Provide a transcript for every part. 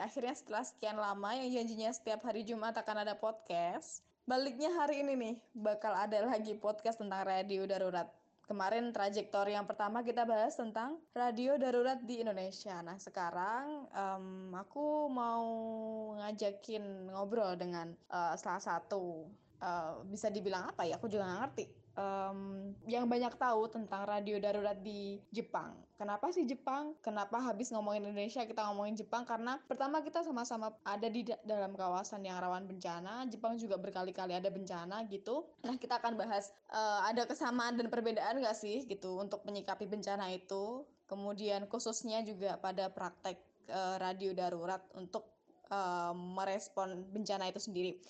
Akhirnya setelah sekian lama yang janjinya setiap hari Jumat akan ada podcast, baliknya hari ini nih bakal ada lagi podcast tentang radio darurat. Kemarin trajektori yang pertama kita bahas tentang radio darurat di Indonesia. Nah sekarang um, aku mau ngajakin ngobrol dengan uh, salah satu uh, bisa dibilang apa ya? Aku juga nggak ngerti um, yang banyak tahu tentang radio darurat di Jepang. Kenapa sih Jepang? Kenapa habis ngomongin Indonesia kita ngomongin Jepang? Karena pertama kita sama-sama ada di da dalam kawasan yang rawan bencana. Jepang juga berkali-kali ada bencana gitu. Nah kita akan bahas uh, ada kesamaan dan perbedaan nggak sih gitu untuk menyikapi bencana itu. Kemudian khususnya juga pada praktek uh, radio darurat untuk uh, merespon bencana itu sendiri.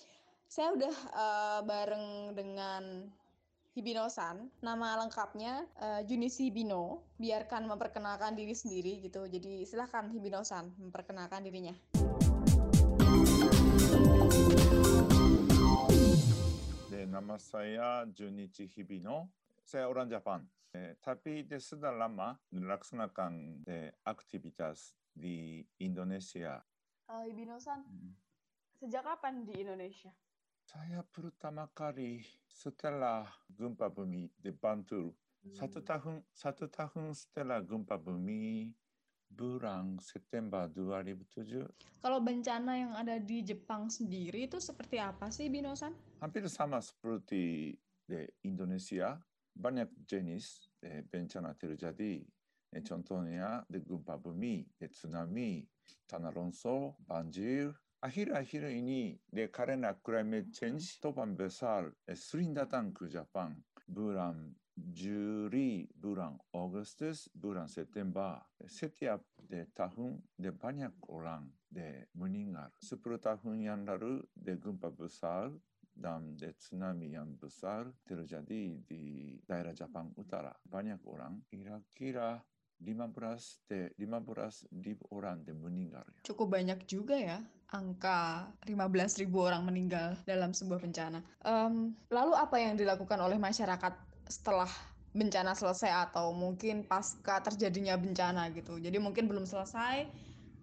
Saya udah uh, bareng dengan Hibino-san. Nama lengkapnya uh, Junichi Hibino. Biarkan memperkenalkan diri sendiri gitu. Jadi silahkan Hibino-san memperkenalkan dirinya. De, nama saya Junichi Hibino. Saya orang Jepang. Eh, tapi de, sudah lama melaksanakan de, aktivitas di Indonesia. Uh, Hibino-san, hmm. sejak kapan di Indonesia? Saya pertama kali setelah gempa bumi di Bantul. Hmm. Satu tahun satu tahun setelah gempa bumi bulan September 2007. Kalau bencana yang ada di Jepang sendiri itu seperti apa sih Binosan? Hampir sama seperti di Indonesia. Banyak jenis bencana terjadi. Contohnya di gempa bumi, di tsunami, tanah longsor, banjir, 아히라 히르이니 내 카레나 크라메 첸지 토반 베살 스린다 땅크 자판 브람 주리 브랑 오거스트스 브랑 세템바 세티압 데 타훈 데 바냐 오랑 데 무닝알 스프로 타훈 얀라르 데 군파 부살 담で津波やんぶさる、テルジャディ、ディ、ダイラジャパン、ウタラ、バニャコラン、イラキラ、15 de 15 ribu orang de meninggal. Cukup banyak juga ya angka 15 ribu orang meninggal dalam sebuah bencana. Um, lalu apa yang dilakukan oleh masyarakat setelah bencana selesai atau mungkin pasca terjadinya bencana gitu. Jadi mungkin belum selesai,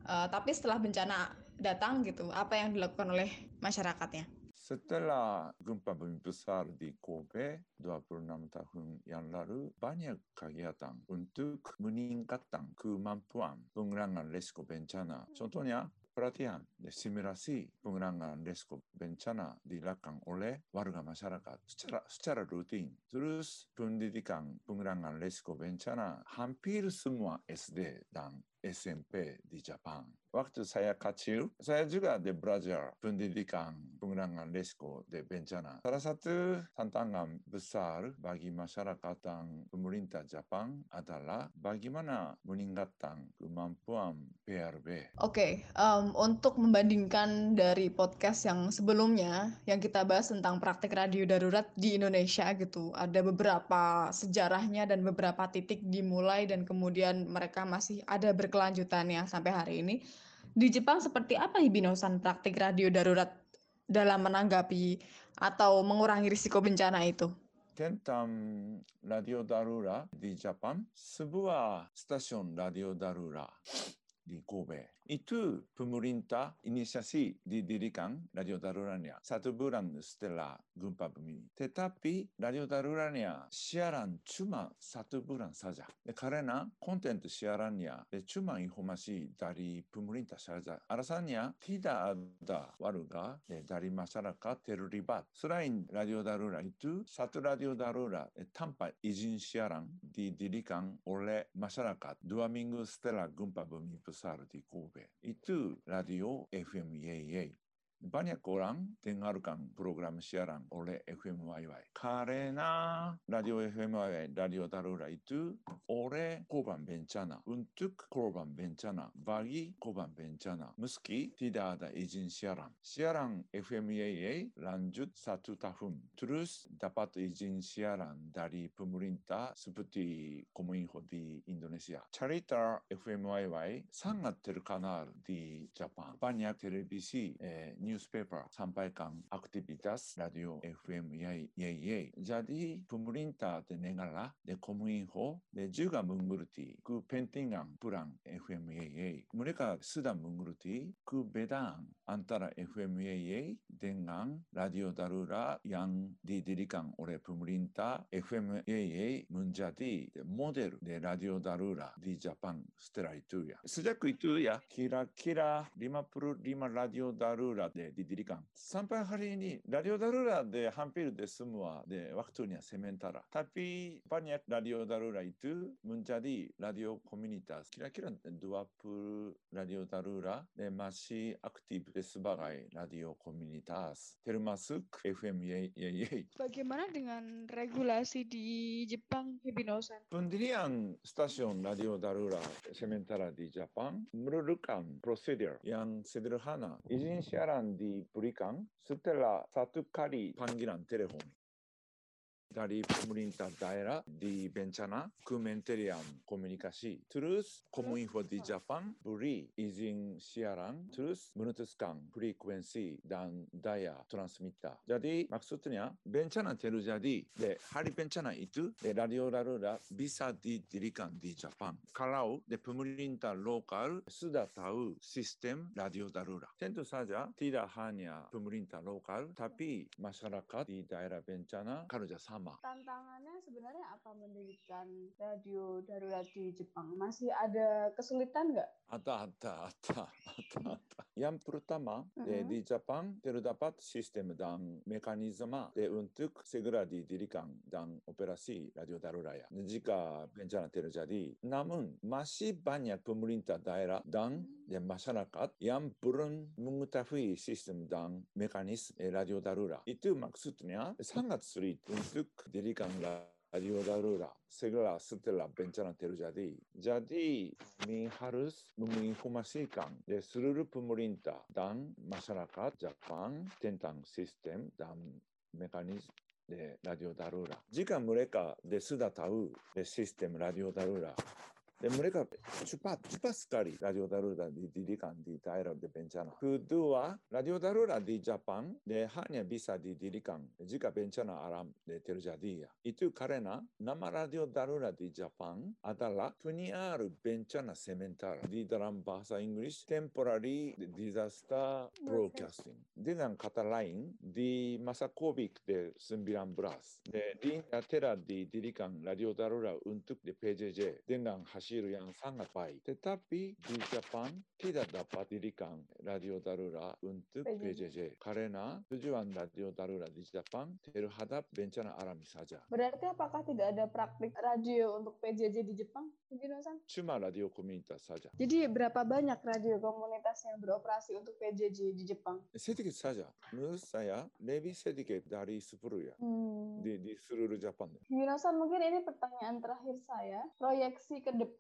uh, tapi setelah bencana datang gitu, apa yang dilakukan oleh masyarakatnya? Setelah gempa bumi besar di Kobe 26 tahun yang lalu, banyak kegiatan untuk meningkatkan kemampuan pengerangan resiko bencana. Contohnya, pelatihan dan simulasi pengerangan resiko bencana dilakukan oleh warga masyarakat secara, secara rutin. Terus pendidikan pengerangan resiko bencana hampir semua SD dan SMP di Jepang. Waktu saya kecil, saya juga di belajar pendidikan pengerangan resiko di bencana. Salah satu tantangan besar bagi masyarakat dan pemerintah Jepang adalah bagaimana meningkatkan kemampuan PRB. Oke, okay, um, untuk membandingkan dari podcast yang sebelumnya, yang kita bahas tentang praktik radio darurat di Indonesia gitu, ada beberapa sejarahnya dan beberapa titik dimulai dan kemudian mereka masih ada berkelanjutannya sampai hari ini di Jepang seperti apa Hibinosan praktik radio darurat dalam menanggapi atau mengurangi risiko bencana itu? Tentang radio darurat di Jepang, sebuah stasiun radio darurat di Kobe. Itu pemerintah inisiasi didirikan radio daruratnya satu bulan setelah gempa bumi. Tetapi radio daruratnya siaran cuma satu bulan saja. Karena konten siarannya cuma informasi dari pemerintah saja. Alasannya tidak ada warga dari masyarakat terlibat. Selain radio darurat itu, satu radio darurat tanpa izin siaran didirikan oleh masyarakat dua minggu setelah gempa bumi besar di Kobe. 라디오 FM 예예 バニャコラン、テンガルカン、プログラムシアラン、オレ FMYY。カレーな、ラディオ FMYY、ラディオダルライトゥ、レ、コバンベンチャナ、ウントゥク、コロバンベンチャナ、バギ、コバンベンチャナ、ムスキ、ティダーダ、イジンシアラン、シアラン FMAA、ランジュ、サトゥタフン、トゥルス、ダパトイジンシアラン、ダリ、プムリンタ、スプティ、コムインホディ、インドネシア、チャリタ FMYY、サンガテルカナール、ディ、ジャパン、バニャテレビシ、えーニュースペーパー参拝館アクティビタスラディオ FM やいやいやいジャディプムリンターでネガラでコムインホでジュガムングルティクペンティンガンプラン FM やいやいムレカスダムングルティクベダンアンタラ FM やいやいデンガンラディオダルーラヤンディディリカンオレプムリンタ FM やいやいムンジャディでモデルでラディオダルーラディジャパンステライトゥーヤ。スジャクイトゥーヤキラキラリマプルリマラディオダルーラでディディリカン。サンパンハリにラディオダルラでハンピルでスムワでワクトゥニアセメンタラ。タピパニアラディオダルライトゥムンチャディラディオコミュニタスキラキラドゥアプルラディオダルラでマシアクティブデスバガイラディオコミュニタステルマスク FM イェイイェイイェイ。Bagaimana dengan regulasi di Jepang Hebinosan? Pendirian stasiun Radio Darura Sementara di Jepang merupakan prosedur yang sederhana. Izin siaran Grandi Brican, Stella Satukari Pangiran Telefoni. Dari pemerintah daerah di bencana Kementerian Komunikasi. Terus Kominfo di Jepang beri izin siaran, terus memutuskan frekuensi dan daya transmitter. Jadi maksudnya bencana terjadi, de hari bencana itu de radio darurat bisa didirikan di Jepang. Kalau de pemerintah lokal sudah tahu sistem radio darurat. Tentu saja tidak hanya pemerintah lokal, tapi masyarakat di daerah bencana kerja Tantangannya sebenarnya apa mendirikan radio darurat di Jepang? Masih ada kesulitan nggak? Ada, ada, ada, ada, ada. Yang pertama, de, Mhm. di Jepang terdapat sistem dan mekanisme untuk segera didirikan dan operasi radio darurat. ya. Jika bencana terjadi, namun masih banyak pemerintah daerah dan de, masyarakat yang belum mengetahui sistem dan mekanisme radio darurat. Itu maksudnya sangat sulit untuk dirikan radio darurat segera setelah bencana terjadi. Jadi, kami harus menginformasikan de seluruh pemerintah dan masyarakat Jepang tentang sistem dan mekanisme de radio darura. Jika mereka de sudah tahu de sistem radio darura de mereka cepat, cepat sekali radio darurat didirikan di daerah de bencana. Kedua, radio darurat di Jepang de hanya bisa didirikan jika bencana alam de terjadi. ya. Itu karena nama radio darurat di Jepang adalah penyiar bencana sementara di dalam bahasa Inggris temporary disaster broadcasting. Dengan kata lain, di masa COVID-19, de, di telah didirikan radio darurat untuk di PJJ dengan hasil yang sangat baik. Tetapi di Jepang tidak dapat didirikan radio darurat untuk PJJ. Karena tujuan radio darurat di Jepang terhadap bencana alami saja. Berarti apakah tidak ada praktik radio untuk PJJ di Jepang, Hibinosan? Cuma radio komunitas saja. Jadi berapa banyak radio komunitas yang beroperasi untuk PJJ di Jepang? Sedikit saja. Menurut saya lebih sedikit dari 10 ya Hmm. di, di seluruh Jepang. Hibinosan, mungkin ini pertanyaan terakhir saya. Proyeksi ke depan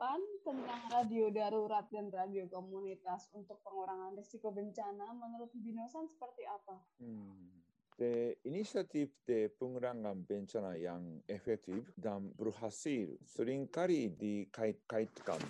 tentang radio darurat dan radio komunitas untuk pengurangan risiko bencana menurut Hibinosan seperti apa? Hmm. De, inisiatif de pengurangan bencana yang efektif dan berhasil sering kali dikait-kaitkan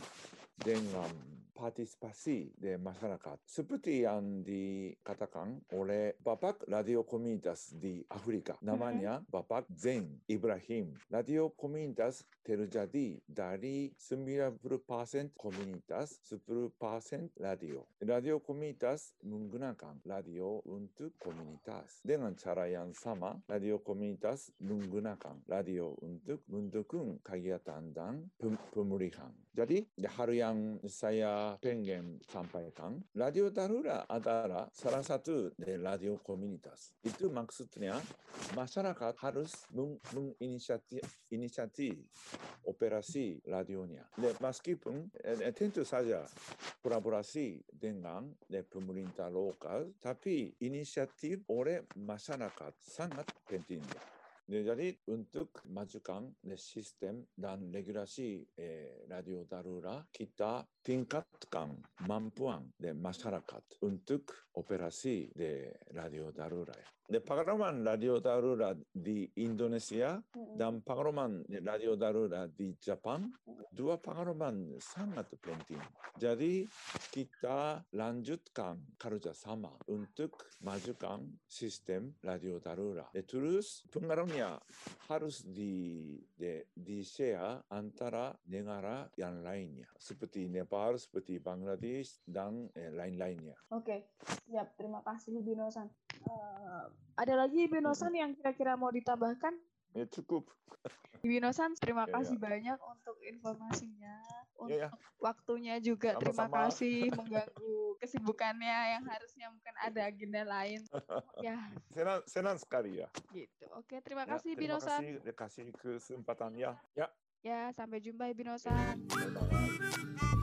dengan partisipasi de masyarakat. Seperti yang dikatakan oleh Bapak Radio Komunitas di Afrika. Namanya Bapak Zen Ibrahim. Radio Komunitas terjadi dari 90% komunitas, 10% radio. Radio komunitas menggunakan radio untuk komunitas. Dengan cara yang sama, radio komunitas menggunakan radio untuk mendukung kegiatan dan pem- pemulihan. Jadi, hal yang saya ラペンゲン参拝館、ラディオダルラアダラサラサトゥでラディオコミュニタス。イトゥマクステニア、マシャラカハルスムンムンイニシャティ、イニシャティ、オペラシーラディオニア。で、マスキプン、テントサジャ。colaborasi dengan pemerintah lokal tapi inisiatif oleh masyarakat sangat penting. Jadi untuk majukan sistem dan regulasi eh, radio darurat, kita tingkatkan kemampuan de masyarakat untuk operasi de radio darurat. De pengalaman radio darurat di Indonesia dan pengalaman radio darurat di Jepang, dua pengalaman sangat penting. Jadi kita lanjutkan kerjasama untuk majukan sistem radio darurat. De, terus pengaruhnya harus di de, di share antara negara yang lainnya seperti Nepal, seperti Bangladesh dan eh, lain-lainnya. Oke, siap. Terima kasih Binosan. Uh, ada lagi Binosan yang kira-kira mau ditambahkan? Ya cukup. Binosan, terima Ya, kasih banyak untuk informasinya, untuk Ya, ya. waktunya juga. Terima Sama-sama. kasih mengganggu kesibukannya yang harusnya mungkin ada agenda lain. ya, Senang, senang sekali ya. gitu. Oke, terima Ya, kasih terima Binosan. kasih, kasih kesempatan ya. Ya. Ya, sampai jumpa Binosan. Bye-bye.